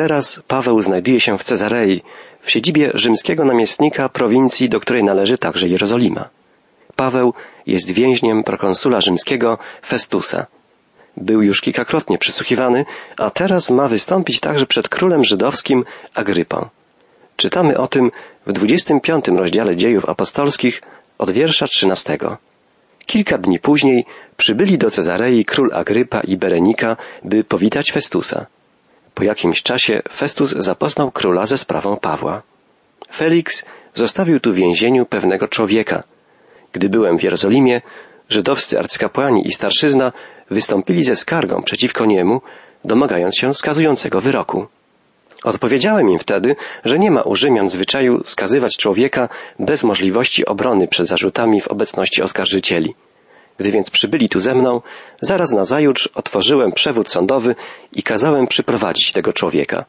Teraz Paweł znajduje się w Cezarei, w siedzibie rzymskiego namiestnika prowincji, do której należy także Jerozolima. Paweł jest więźniem prokonsula rzymskiego Festusa. Był już kilkakrotnie przesłuchiwany, a teraz ma wystąpić także przed królem żydowskim Agrypą. Czytamy o tym w 25 rozdziale dziejów apostolskich od wiersza 13. Kilka dni później przybyli do Cezarei król Agrypa i Berenika, by powitać Festusa. Po jakimś czasie Festus zapoznał króla ze sprawą Pawła. Felix zostawił tu w więzieniu pewnego człowieka. Gdy byłem w Jerozolimie, żydowscy arcykapłani i starszyzna wystąpili ze skargą przeciwko niemu, domagając się skazującego wyroku. Odpowiedziałem im wtedy, że nie ma u Rzymian zwyczaju skazywać człowieka bez możliwości obrony przed zarzutami w obecności oskarżycieli. Gdy więc przybyli tu ze mną, zaraz nazajutrz otworzyłem przewód sądowy i kazałem przyprowadzić tego człowieka.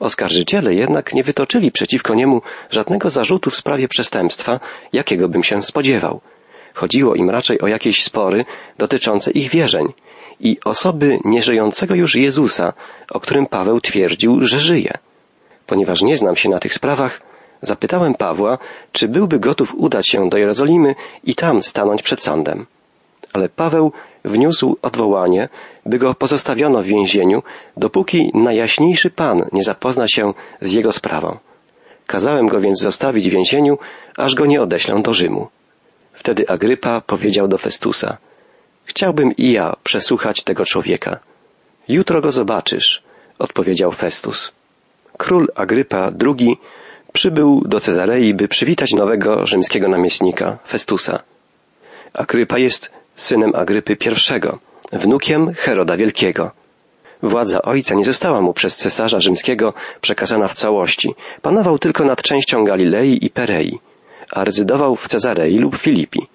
Oskarżyciele jednak nie wytoczyli przeciwko niemu żadnego zarzutu w sprawie przestępstwa, jakiego bym się spodziewał. Chodziło im raczej o jakieś spory dotyczące ich wierzeń i osoby nieżyjącego już Jezusa, o którym Paweł twierdził, że żyje. Ponieważ nie znam się na tych sprawach, zapytałem Pawła, czy byłby gotów udać się do Jerozolimy i tam stanąć przed sądem ale Paweł wniósł odwołanie, by go pozostawiono w więzieniu, dopóki najjaśniejszy Pan nie zapozna się z jego sprawą. Kazałem go więc zostawić w więzieniu, aż go nie odeślę do Rzymu. Wtedy Agrypa powiedział do Festusa, Chciałbym i ja przesłuchać tego człowieka. Jutro go zobaczysz, odpowiedział Festus. Król Agrypa II przybył do Cezarei, by przywitać nowego rzymskiego namiestnika, Festusa. Agrypa jest synem Agrypy I, wnukiem Heroda Wielkiego. Władza ojca nie została mu przez cesarza rzymskiego przekazana w całości. Panował tylko nad częścią Galilei i Perei, a rezydował w Cezarei lub Filipi.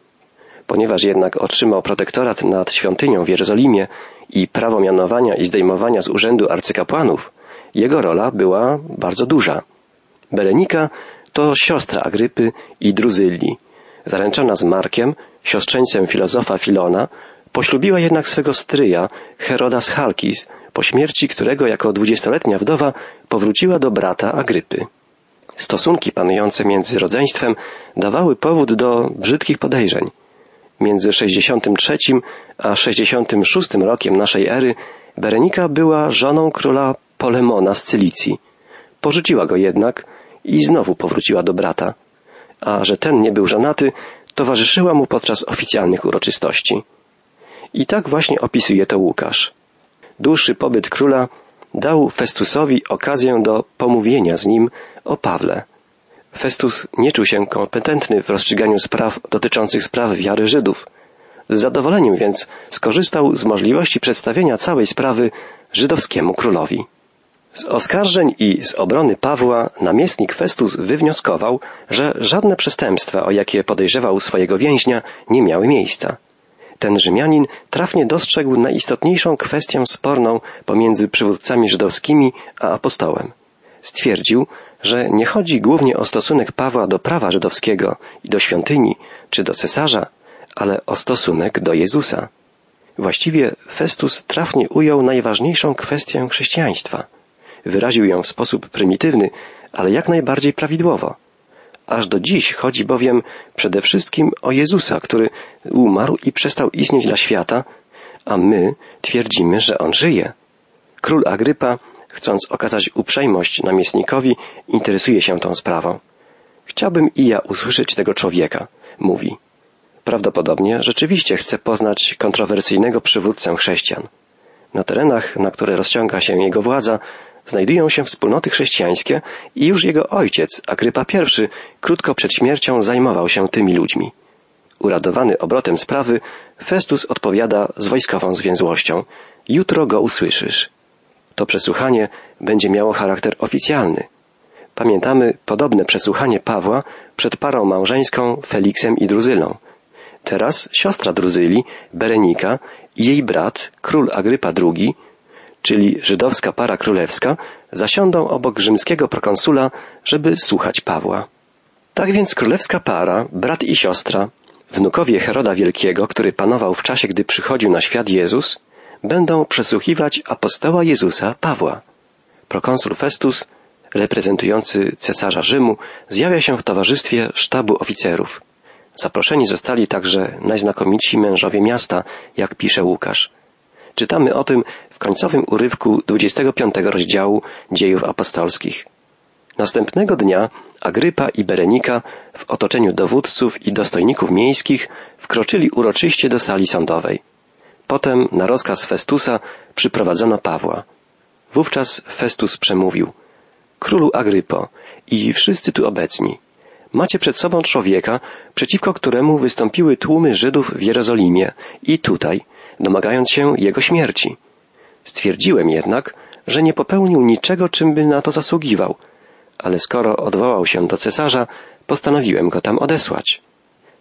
Ponieważ jednak otrzymał protektorat nad świątynią w Jerozolimie i prawo mianowania i zdejmowania z urzędu arcykapłanów, jego rola była bardzo duża. Berenika to siostra Agrypy i Druzylli, zaręczona z Markiem, siostrzeńcem filozofa Filona, poślubiła jednak swego stryja, Heroda z Halkis, po śmierci którego jako dwudziestoletnia wdowa powróciła do brata Agrypy. Stosunki panujące między rodzeństwem dawały powód do brzydkich podejrzeń. Między 63 a 66 rokiem naszej ery Berenika była żoną króla Polemona z Cylicji. Porzuciła go jednak i znowu powróciła do brata a że ten nie był żonaty, towarzyszyła mu podczas oficjalnych uroczystości. I tak właśnie opisuje to Łukasz. Dłuższy pobyt króla dał Festusowi okazję do pomówienia z nim o Pawle. Festus nie czuł się kompetentny w rozstrzyganiu spraw dotyczących spraw wiary Żydów. Z zadowoleniem więc skorzystał z możliwości przedstawienia całej sprawy żydowskiemu królowi. Z oskarżeń i z obrony Pawła namiestnik Festus wywnioskował, że żadne przestępstwa, o jakie podejrzewał swojego więźnia, nie miały miejsca. Ten Rzymianin trafnie dostrzegł najistotniejszą kwestię sporną pomiędzy przywódcami żydowskimi a apostołem. Stwierdził, że nie chodzi głównie o stosunek Pawła do prawa żydowskiego i do świątyni czy do cesarza, ale o stosunek do Jezusa. Właściwie Festus trafnie ujął najważniejszą kwestię chrześcijaństwa – Wyraził ją w sposób prymitywny, ale jak najbardziej prawidłowo. Aż do dziś chodzi bowiem przede wszystkim o Jezusa, który umarł i przestał istnieć dla świata, a my twierdzimy, że On żyje. Król Agrypa, chcąc okazać uprzejmość namiestnikowi, interesuje się tą sprawą. Chciałbym i ja usłyszeć tego człowieka, mówi. Prawdopodobnie rzeczywiście chce poznać kontrowersyjnego przywódcę chrześcijan. Na terenach, na które rozciąga się jego władza, znajdują się wspólnoty chrześcijańskie i już jego ojciec, Agrypa I, krótko przed śmiercią zajmował się tymi ludźmi. Uradowany obrotem sprawy, Festus odpowiada z wojskową zwięzłością. Jutro go usłyszysz. To przesłuchanie będzie miało charakter oficjalny. Pamiętamy podobne przesłuchanie Pawła przed parą małżeńską Feliksem i Druzylą. Teraz siostra Druzyli, Berenika i jej brat, król Agrypa II, czyli żydowska para królewska, zasiądą obok rzymskiego prokonsula, żeby słuchać Pawła. Tak więc królewska para, brat i siostra, wnukowie Heroda Wielkiego, który panował w czasie, gdy przychodził na świat Jezus, będą przesłuchiwać apostoła Jezusa Pawła. Prokonsul Festus, reprezentujący cesarza Rzymu, zjawia się w towarzystwie sztabu oficerów. Zaproszeni zostali także najznakomitsi mężowie miasta, jak pisze Łukasz. Czytamy o tym w końcowym urywku 25 rozdziału dziejów apostolskich. Następnego dnia Agrypa i Berenika w otoczeniu dowódców i dostojników miejskich wkroczyli uroczyście do sali sądowej. Potem na rozkaz Festusa przyprowadzono Pawła. Wówczas Festus przemówił. Królu Agrypo i wszyscy tu obecni, macie przed sobą człowieka, przeciwko któremu wystąpiły tłumy Żydów w Jerozolimie i tutaj, domagając się jego śmierci. Stwierdziłem jednak, że nie popełnił niczego, czym by na to zasługiwał, ale skoro odwołał się do cesarza, postanowiłem go tam odesłać.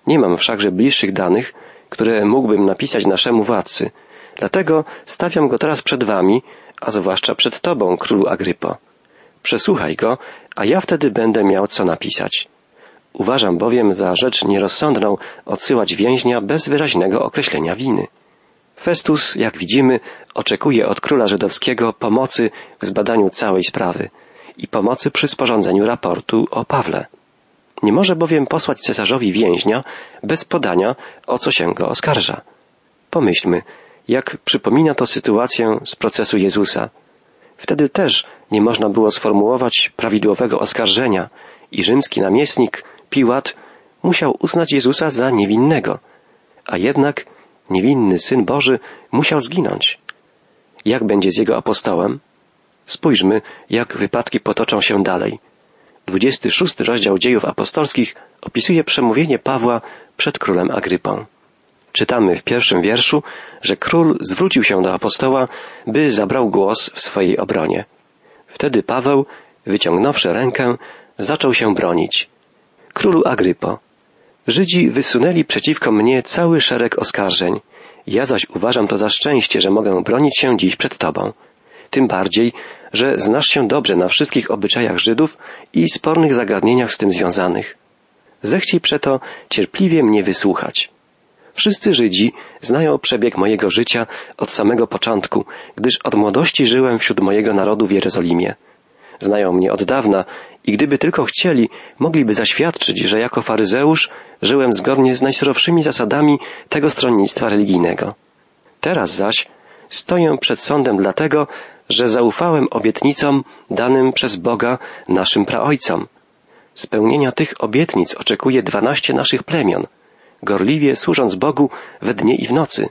Nie mam wszakże bliższych danych, które mógłbym napisać naszemu władcy, dlatego stawiam go teraz przed wami, a zwłaszcza przed tobą, królu Agrypo. Przesłuchaj go, a ja wtedy będę miał co napisać. Uważam bowiem za rzecz nierozsądną odsyłać więźnia bez wyraźnego określenia winy. Festus, jak widzimy, oczekuje od króla żydowskiego pomocy w zbadaniu całej sprawy i pomocy przy sporządzeniu raportu o Pawle. Nie może bowiem posłać cesarzowi więźnia bez podania, o co się go oskarża. Pomyślmy, jak przypomina to sytuację z procesu Jezusa. Wtedy też nie można było sformułować prawidłowego oskarżenia i rzymski namiestnik Piłat musiał uznać Jezusa za niewinnego, a jednak niewinny Syn Boży musiał zginąć. Jak będzie z jego apostołem? Spójrzmy, jak wypadki potoczą się dalej. 26 rozdział dziejów apostolskich opisuje przemówienie Pawła przed królem Agrypą. Czytamy w pierwszym wierszu, że król zwrócił się do apostoła, by zabrał głos w swojej obronie. Wtedy Paweł, wyciągnąwszy rękę, zaczął się bronić. Królu Agrypo, Żydzi wysunęli przeciwko mnie cały szereg oskarżeń. Ja zaś uważam to za szczęście, że mogę bronić się dziś przed Tobą. Tym bardziej, że znasz się dobrze na wszystkich obyczajach Żydów i spornych zagadnieniach z tym związanych. Zechciej przeto cierpliwie mnie wysłuchać. Wszyscy Żydzi znają przebieg mojego życia od samego początku, gdyż od młodości żyłem wśród mojego narodu w Jerozolimie. Znają mnie od dawna i gdyby tylko chcieli, mogliby zaświadczyć, że jako faryzeusz żyłem zgodnie z najsurowszymi zasadami tego stronnictwa religijnego. Teraz zaś stoję przed sądem dlatego, że zaufałem obietnicom danym przez Boga naszym praojcom. Spełnienia tych obietnic oczekuje dwanaście naszych plemion, gorliwie służąc Bogu we dnie i w nocy.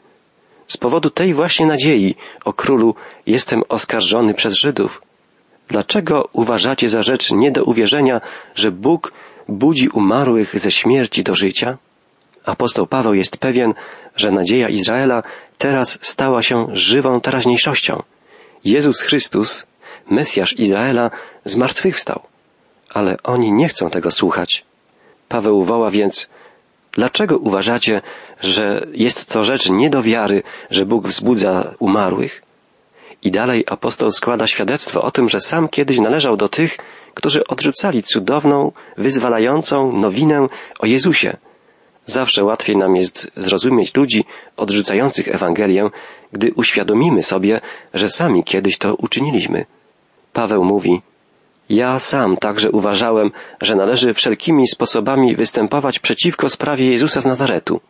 Z powodu tej właśnie nadziei, o królu, jestem oskarżony przez Żydów. Dlaczego uważacie za rzecz nie do uwierzenia, że Bóg budzi umarłych ze śmierci do życia? Apostoł Paweł jest pewien, że nadzieja Izraela teraz stała się żywą teraźniejszością. Jezus Chrystus, Mesjasz Izraela, zmartwychwstał. Ale oni nie chcą tego słuchać. Paweł woła więc, dlaczego uważacie, że jest to rzecz nie do wiary, że Bóg wzbudza umarłych? I dalej apostoł składa świadectwo o tym, że sam kiedyś należał do tych, którzy odrzucali cudowną, wyzwalającą nowinę o Jezusie. Zawsze łatwiej nam jest zrozumieć ludzi odrzucających Ewangelię, gdy uświadomimy sobie, że sami kiedyś to uczyniliśmy. Paweł mówi, ja sam także uważałem, że należy wszelkimi sposobami występować przeciwko sprawie Jezusa z Nazaretu.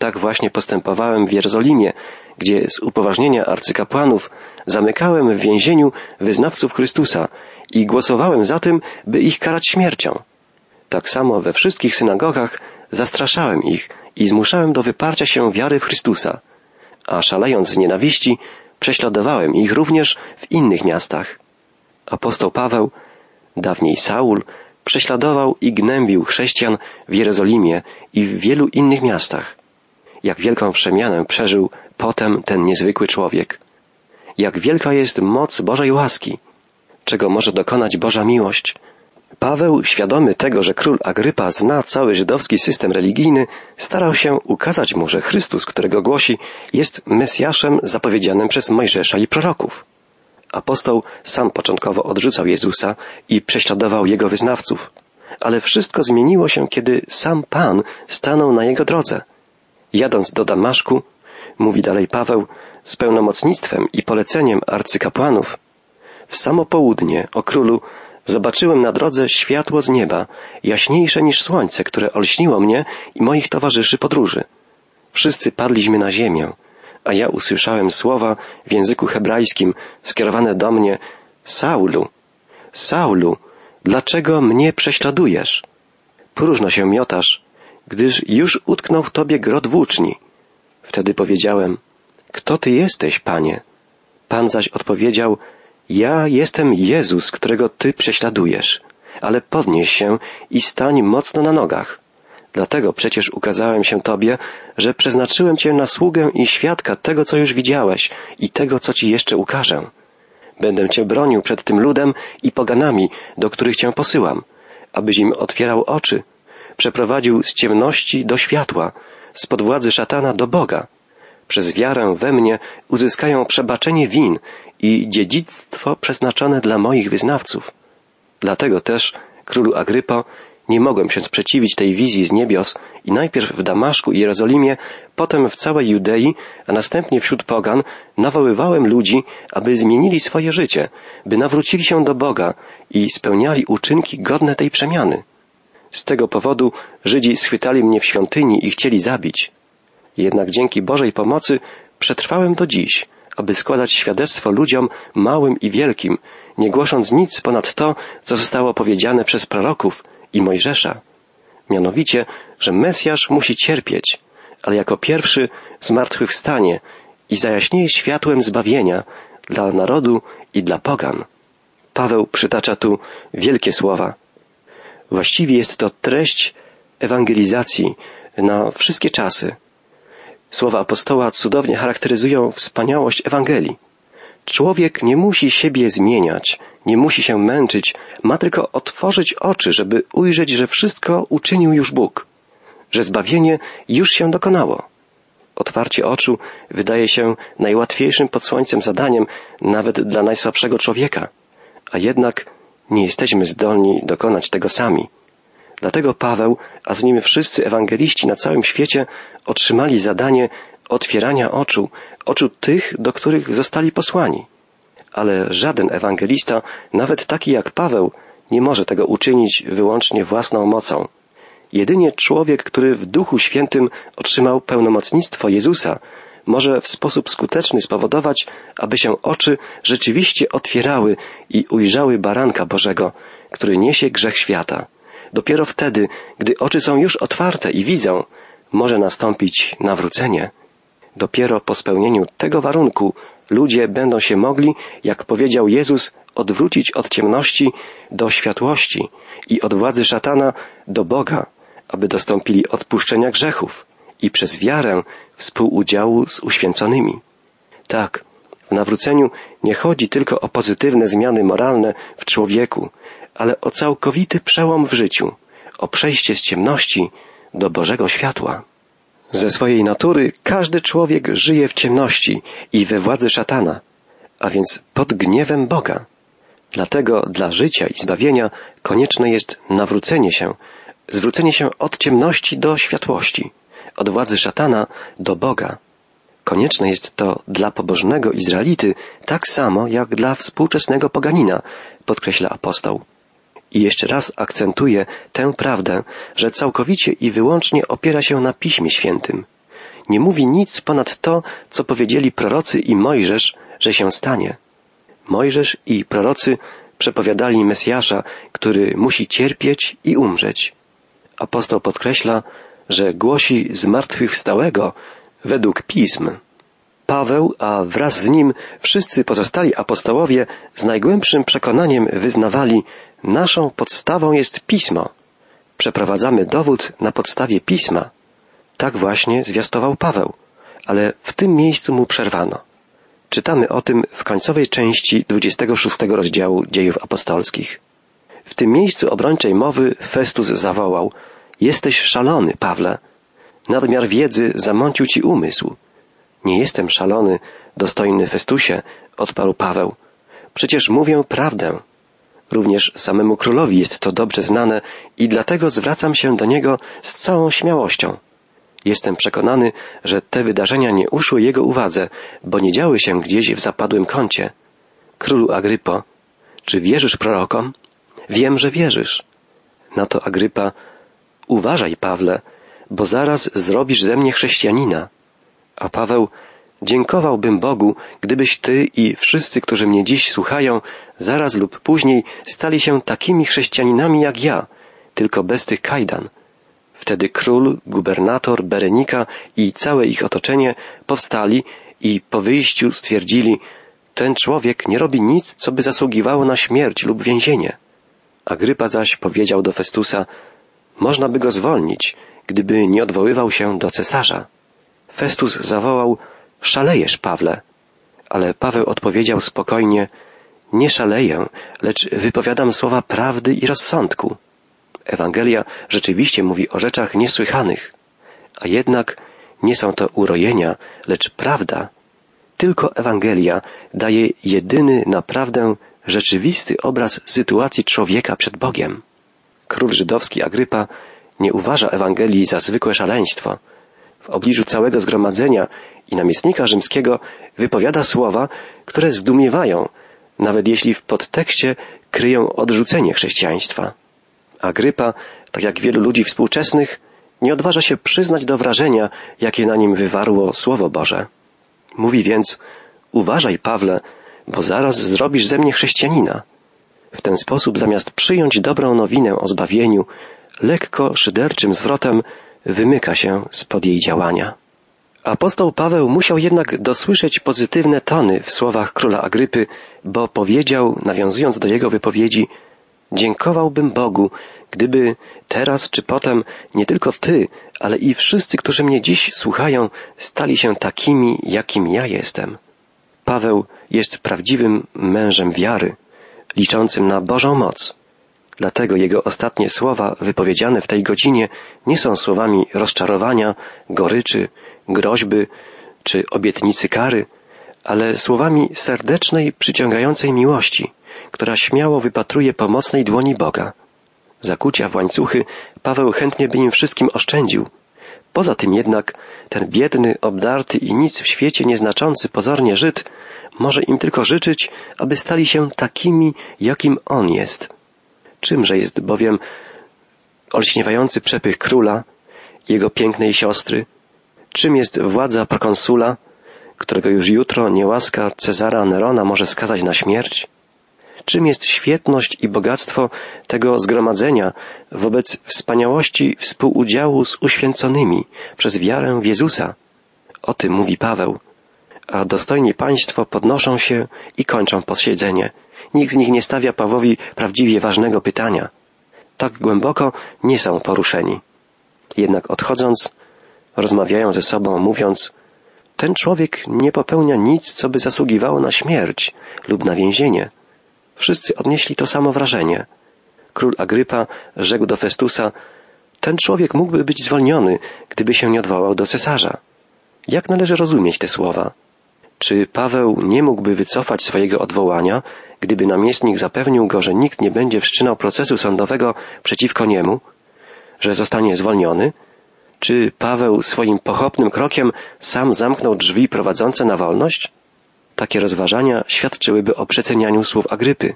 Tak właśnie postępowałem w Jerozolimie, gdzie z upoważnienia arcykapłanów zamykałem w więzieniu wyznawców Chrystusa i głosowałem za tym, by ich karać śmiercią. Tak samo we wszystkich synagogach zastraszałem ich i zmuszałem do wyparcia się wiary w Chrystusa, a szalejąc z nienawiści, prześladowałem ich również w innych miastach. Apostoł Paweł, dawniej Saul, prześladował i gnębił chrześcijan w Jerozolimie i w wielu innych miastach. Jak wielką przemianę przeżył potem ten niezwykły człowiek. Jak wielka jest moc Bożej łaski, czego może dokonać Boża miłość. Paweł, świadomy tego, że król Agrypa zna cały żydowski system religijny, starał się ukazać mu, że Chrystus, którego głosi, jest Mesjaszem zapowiedzianym przez Mojżesza i proroków. Apostoł sam początkowo odrzucał Jezusa i prześladował jego wyznawców, ale wszystko zmieniło się, kiedy sam Pan stanął na jego drodze. Jadąc do Damaszku, mówi dalej Paweł, z pełnomocnictwem i poleceniem arcykapłanów, W samo południe, o królu, zobaczyłem na drodze światło z nieba, jaśniejsze niż słońce, które olśniło mnie i moich towarzyszy podróży. Wszyscy padliśmy na ziemię, a ja usłyszałem słowa w języku hebrajskim skierowane do mnie Saulu, Saulu, dlaczego mnie prześladujesz? Próżno się miotasz, gdyż już utknął w tobie grot włóczni. Wtedy powiedziałem, kto ty jesteś, panie? Pan zaś odpowiedział, ja jestem Jezus, którego ty prześladujesz, ale podnieś się i stań mocno na nogach. Dlatego przecież ukazałem się Tobie, że przeznaczyłem Cię na sługę i świadka tego, co już widziałeś i tego, co Ci jeszcze ukażę. Będę Cię bronił przed tym ludem i poganami, do których Cię posyłam, abyś im otwierał oczy, przeprowadził z ciemności do światła, z podwładzy szatana do Boga. Przez wiarę we mnie uzyskają przebaczenie win i dziedzictwo przeznaczone dla moich wyznawców. Dlatego też, królu Agrypo, nie mogłem się sprzeciwić tej wizji z niebios i najpierw w Damaszku i Jerozolimie, potem w całej Judei, a następnie wśród pogan nawoływałem ludzi, aby zmienili swoje życie, by nawrócili się do Boga i spełniali uczynki godne tej przemiany. Z tego powodu Żydzi schwytali mnie w świątyni i chcieli zabić. Jednak dzięki Bożej pomocy przetrwałem do dziś, aby składać świadectwo ludziom małym i wielkim, nie głosząc nic ponad to, co zostało powiedziane przez proroków i Mojżesza. Mianowicie, że Mesjasz musi cierpieć, ale jako pierwszy zmartwychwstanie i zajaśnieje światłem zbawienia dla narodu i dla pogan. Paweł przytacza tu wielkie słowa. Właściwie jest to treść ewangelizacji na wszystkie czasy. Słowa apostoła cudownie charakteryzują wspaniałość Ewangelii. Człowiek nie musi siebie zmieniać, nie musi się męczyć, ma tylko otworzyć oczy, żeby ujrzeć, że wszystko uczynił już Bóg, że zbawienie już się dokonało. Otwarcie oczu wydaje się najłatwiejszym pod słońcem zadaniem nawet dla najsłabszego człowieka, a jednak nie jesteśmy zdolni dokonać tego sami. Dlatego Paweł, a z nim wszyscy ewangeliści na całym świecie otrzymali zadanie otwierania oczu, oczu tych, do których zostali posłani. Ale żaden ewangelista, nawet taki jak Paweł, nie może tego uczynić wyłącznie własną mocą. Jedynie człowiek, który w Duchu Świętym otrzymał pełnomocnictwo Jezusa, może w sposób skuteczny spowodować, aby się oczy rzeczywiście otwierały i ujrzały baranka Bożego, który niesie grzech świata. Dopiero wtedy, gdy oczy są już otwarte i widzą, może nastąpić nawrócenie. Dopiero po spełnieniu tego warunku ludzie będą się mogli, jak powiedział Jezus, odwrócić od ciemności do światłości i od władzy szatana do Boga, aby dostąpili odpuszczenia grzechów i przez wiarę współudziału z uświęconymi. Tak, w nawróceniu nie chodzi tylko o pozytywne zmiany moralne w człowieku, ale o całkowity przełom w życiu, o przejście z ciemności do Bożego światła. Ze swojej natury każdy człowiek żyje w ciemności i we władzy szatana, a więc pod gniewem Boga. Dlatego dla życia i zbawienia konieczne jest nawrócenie się, zwrócenie się od ciemności do światłości, od władzy szatana do Boga. Konieczne jest to dla pobożnego Izraelity tak samo jak dla współczesnego poganina, podkreśla apostoł. I jeszcze raz akcentuje tę prawdę, że całkowicie i wyłącznie opiera się na Piśmie Świętym. Nie mówi nic ponad to, co powiedzieli prorocy i Mojżesz, że się stanie. Mojżesz i prorocy przepowiadali Mesjasza, który musi cierpieć i umrzeć. Apostoł podkreśla, że głosi zmartwychwstałego według pism. Paweł, a wraz z nim wszyscy pozostali apostołowie z najgłębszym przekonaniem wyznawali, naszą podstawą jest pismo. Przeprowadzamy dowód na podstawie pisma. Tak właśnie zwiastował Paweł, ale w tym miejscu mu przerwano. Czytamy o tym w końcowej części 26 rozdziału dziejów apostolskich. W tym miejscu obrończej mowy Festus zawołał Jesteś szalony, Pawle. Nadmiar wiedzy zamącił ci umysł. Nie jestem szalony, dostojny Festusie, odparł Paweł. Przecież mówię prawdę. Również samemu królowi jest to dobrze znane i dlatego zwracam się do niego z całą śmiałością. Jestem przekonany, że te wydarzenia nie uszły jego uwadze, bo nie działy się gdzieś w zapadłym kącie. Królu Agrypo, Czy wierzysz prorokom? Wiem, że wierzysz. Na to Agrypa, uważaj, Pawle, bo zaraz zrobisz ze mnie chrześcijanina. A Paweł, dziękowałbym Bogu, gdybyś ty i wszyscy, którzy mnie dziś słuchają, zaraz lub później stali się takimi chrześcijaninami jak ja, tylko bez tych kajdan. Wtedy król, gubernator, Berenika i całe ich otoczenie powstali i po wyjściu stwierdzili, ten człowiek nie robi nic, co by zasługiwało na śmierć lub więzienie. Agrypa zaś powiedział do Festusa, można by go zwolnić, gdyby nie odwoływał się do cesarza. Festus zawołał, szalejesz, Pawle. Ale Paweł odpowiedział spokojnie, nie szaleję, lecz wypowiadam słowa prawdy i rozsądku. Ewangelia rzeczywiście mówi o rzeczach niesłychanych, a jednak nie są to urojenia, lecz prawda. Tylko Ewangelia daje jedyny, naprawdę rzeczywisty obraz sytuacji człowieka przed Bogiem. Król żydowski Agrypa nie uważa Ewangelii za zwykłe szaleństwo. W obliczu całego zgromadzenia i namiestnika rzymskiego wypowiada słowa, które zdumiewają, nawet jeśli w podtekście kryją odrzucenie chrześcijaństwa. Agrypa, tak jak wielu ludzi współczesnych, nie odważa się przyznać do wrażenia, jakie na nim wywarło Słowo Boże. Mówi więc, uważaj, Pawle, bo zaraz zrobisz ze mnie chrześcijanina. W ten sposób, zamiast przyjąć dobrą nowinę o zbawieniu, lekko szyderczym zwrotem wymyka się spod jej działania. Apostoł Paweł musiał jednak dosłyszeć pozytywne tony w słowach króla Agrypy, bo powiedział, nawiązując do jego wypowiedzi, dziękowałbym Bogu, gdyby teraz czy potem nie tylko ty, ale i wszyscy, którzy mnie dziś słuchają, stali się takimi, jakim ja jestem. Paweł jest prawdziwym mężem wiary, liczącym na Bożą moc. Dlatego jego ostatnie słowa wypowiedziane w tej godzinie nie są słowami rozczarowania, goryczy, groźby czy obietnicy kary, ale słowami serdecznej, przyciągającej miłości, która śmiało wypatruje pomocnej dłoni Boga. Zakucia w łańcuchy Paweł chętnie by im wszystkim oszczędził. Poza tym jednak ten biedny, obdarty i nic w świecie nieznaczący pozornie Żyd może im tylko życzyć, aby stali się takimi, jakim on jest. Czymże jest bowiem olśniewający przepych króla, jego pięknej siostry? Czym jest władza prokonsula, którego już jutro niełaska Cezara Nerona może skazać na śmierć? Czym jest świetność i bogactwo tego zgromadzenia wobec wspaniałości współudziału z uświęconymi przez wiarę w Jezusa? O tym mówi Paweł. A dostojni państwo podnoszą się i kończą posiedzenie. Nikt z nich nie stawia Pawłowi prawdziwie ważnego pytania. Tak głęboko nie są poruszeni. Jednak odchodząc, rozmawiają ze sobą, mówiąc, ten człowiek nie popełnia nic, co by zasługiwało na śmierć lub na więzienie. Wszyscy odnieśli to samo wrażenie. Król Agrypa rzekł do Festusa, ten człowiek mógłby być zwolniony, gdyby się nie odwołał do cesarza. Jak należy rozumieć te słowa? Czy Paweł nie mógłby wycofać swojego odwołania, gdyby namiestnik zapewnił go, że nikt nie będzie wszczynał procesu sądowego przeciwko niemu, że zostanie zwolniony? Czy Paweł swoim pochopnym krokiem sam zamknął drzwi prowadzące na wolność? Takie rozważania świadczyłyby o przecenianiu słów Agrypy.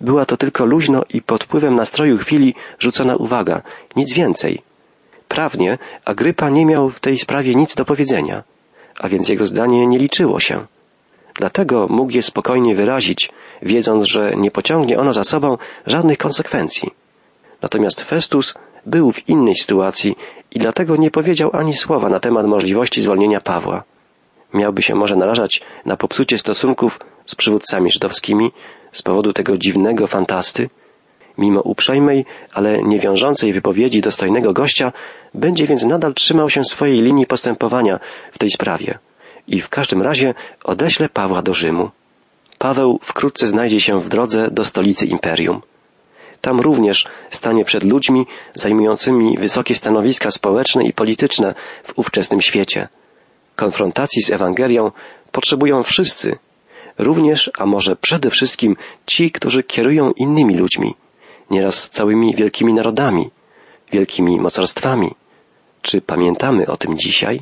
Była to tylko luźno i pod wpływem nastroju chwili rzucona uwaga, nic więcej. Prawnie Agrypa nie miał w tej sprawie nic do powiedzenia, a więc jego zdanie nie liczyło się. Dlatego mógł je spokojnie wyrazić, wiedząc, że nie pociągnie ono za sobą żadnych konsekwencji. Natomiast Festus był w innej sytuacji i dlatego nie powiedział ani słowa na temat możliwości zwolnienia Pawła miałby się może narażać na popsucie stosunków z przywódcami żydowskimi z powodu tego dziwnego fantasty, mimo uprzejmej, ale niewiążącej wypowiedzi dostojnego gościa, będzie więc nadal trzymał się swojej linii postępowania w tej sprawie i w każdym razie odeśle Pawła do Rzymu. Paweł wkrótce znajdzie się w drodze do stolicy imperium. Tam również stanie przed ludźmi zajmującymi wysokie stanowiska społeczne i polityczne w ówczesnym świecie – Konfrontacji z Ewangelią potrzebują wszyscy, również, a może przede wszystkim ci, którzy kierują innymi ludźmi, nieraz całymi wielkimi narodami, wielkimi mocarstwami. Czy pamiętamy o tym dzisiaj?